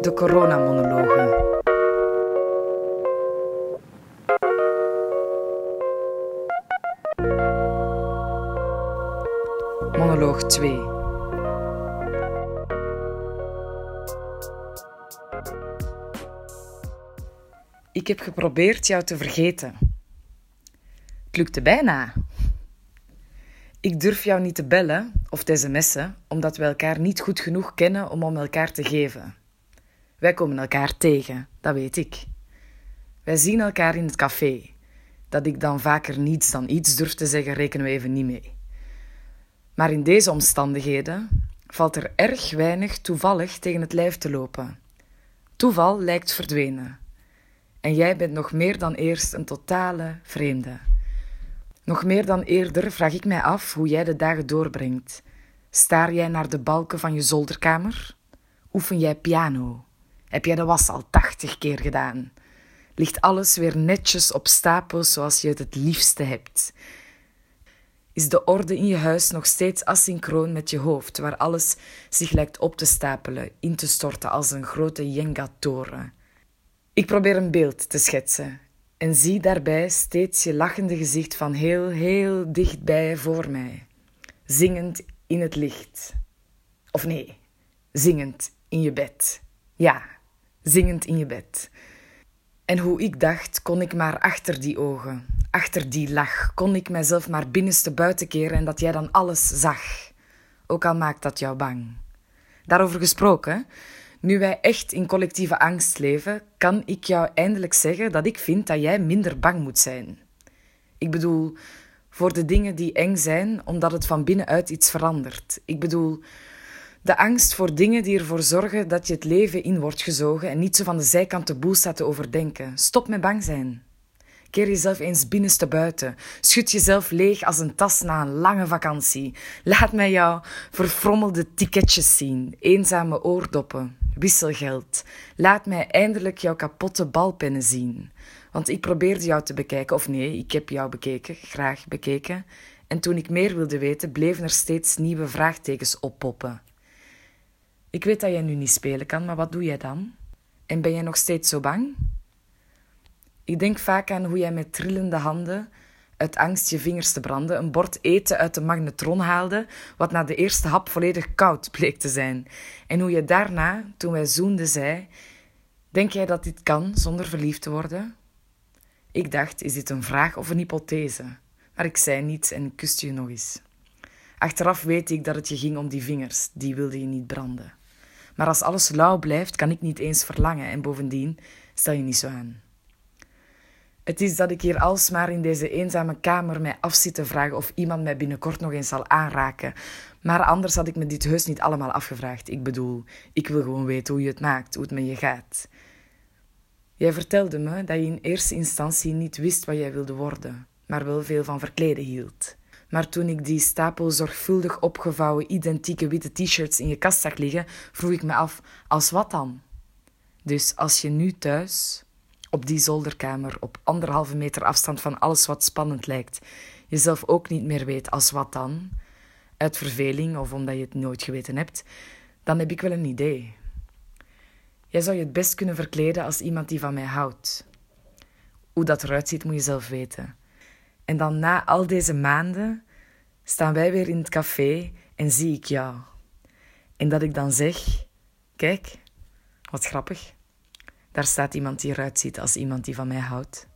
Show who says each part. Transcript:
Speaker 1: De coronamonologen. Monoloog 2. Ik heb geprobeerd jou te vergeten. Het lukte bijna. Ik durf jou niet te bellen of te sms'en, omdat we elkaar niet goed genoeg kennen om om elkaar te geven. Wij komen elkaar tegen, dat weet ik. Wij zien elkaar in het café. Dat ik dan vaker niets dan iets durf te zeggen, rekenen we even niet mee. Maar in deze omstandigheden valt er erg weinig toevallig tegen het lijf te lopen. Toeval lijkt verdwenen. En jij bent nog meer dan eerst een totale vreemde. Nog meer dan eerder vraag ik mij af hoe jij de dagen doorbrengt. Staar jij naar de balken van je zolderkamer? Oefen jij piano? Heb jij de was al tachtig keer gedaan? Ligt alles weer netjes op stapels zoals je het het liefste hebt? Is de orde in je huis nog steeds asynchroon met je hoofd, waar alles zich lijkt op te stapelen, in te storten als een grote Jenga-toren? Ik probeer een beeld te schetsen en zie daarbij steeds je lachende gezicht van heel, heel dichtbij voor mij, zingend in het licht. Of nee, zingend in je bed. Ja, zingend in je bed. En hoe ik dacht, kon ik maar achter die ogen, achter die lach, kon ik mijzelf maar binnenste buiten keren en dat jij dan alles zag. Ook al maakt dat jou bang. Daarover gesproken, nu wij echt in collectieve angst leven, kan ik jou eindelijk zeggen dat ik vind dat jij minder bang moet zijn. Ik bedoel, voor de dingen die eng zijn, omdat het van binnenuit iets verandert. Ik bedoel, de angst voor dingen die ervoor zorgen dat je het leven in wordt gezogen en niet zo van de zijkant de boel staat te overdenken. Stop met bang zijn. Keer jezelf eens binnenste buiten. Schud jezelf leeg als een tas na een lange vakantie. Laat mij jou verfrommelde ticketjes zien, eenzame oordoppen, wisselgeld. Laat mij eindelijk jouw kapotte balpennen zien. Want ik probeerde jou te bekijken, of nee, ik heb jou bekeken, graag bekeken. En toen ik meer wilde weten, bleven er steeds nieuwe vraagtekens oppoppen. Ik weet dat jij nu niet spelen kan, maar wat doe jij dan? En ben jij nog steeds zo bang? Ik denk vaak aan hoe jij met trillende handen, uit angst je vingers te branden, een bord eten uit de magnetron haalde, wat na de eerste hap volledig koud bleek te zijn. En hoe je daarna, toen wij zoenden, zei: Denk jij dat dit kan zonder verliefd te worden? Ik dacht: Is dit een vraag of een hypothese? Maar ik zei niets en kuste je nog eens. Achteraf weet ik dat het je ging om die vingers, die wilde je niet branden. Maar als alles lauw blijft, kan ik niet eens verlangen en bovendien stel je niet zo aan. Het is dat ik hier alsmaar in deze eenzame kamer mij af zit te vragen of iemand mij binnenkort nog eens zal aanraken. Maar anders had ik me dit heus niet allemaal afgevraagd. Ik bedoel, ik wil gewoon weten hoe je het maakt, hoe het met je gaat. Jij vertelde me dat je in eerste instantie niet wist wat jij wilde worden, maar wel veel van verkleden hield. Maar toen ik die stapel zorgvuldig opgevouwen identieke witte t-shirts in je kast zag liggen, vroeg ik me af: als wat dan? Dus als je nu thuis, op die zolderkamer, op anderhalve meter afstand van alles wat spannend lijkt, jezelf ook niet meer weet als wat dan, uit verveling of omdat je het nooit geweten hebt, dan heb ik wel een idee. Jij zou je het best kunnen verkleden als iemand die van mij houdt. Hoe dat eruit ziet, moet je zelf weten. En dan na al deze maanden staan wij weer in het café en zie ik jou. En dat ik dan zeg: Kijk, wat grappig. Daar staat iemand die eruit ziet als iemand die van mij houdt.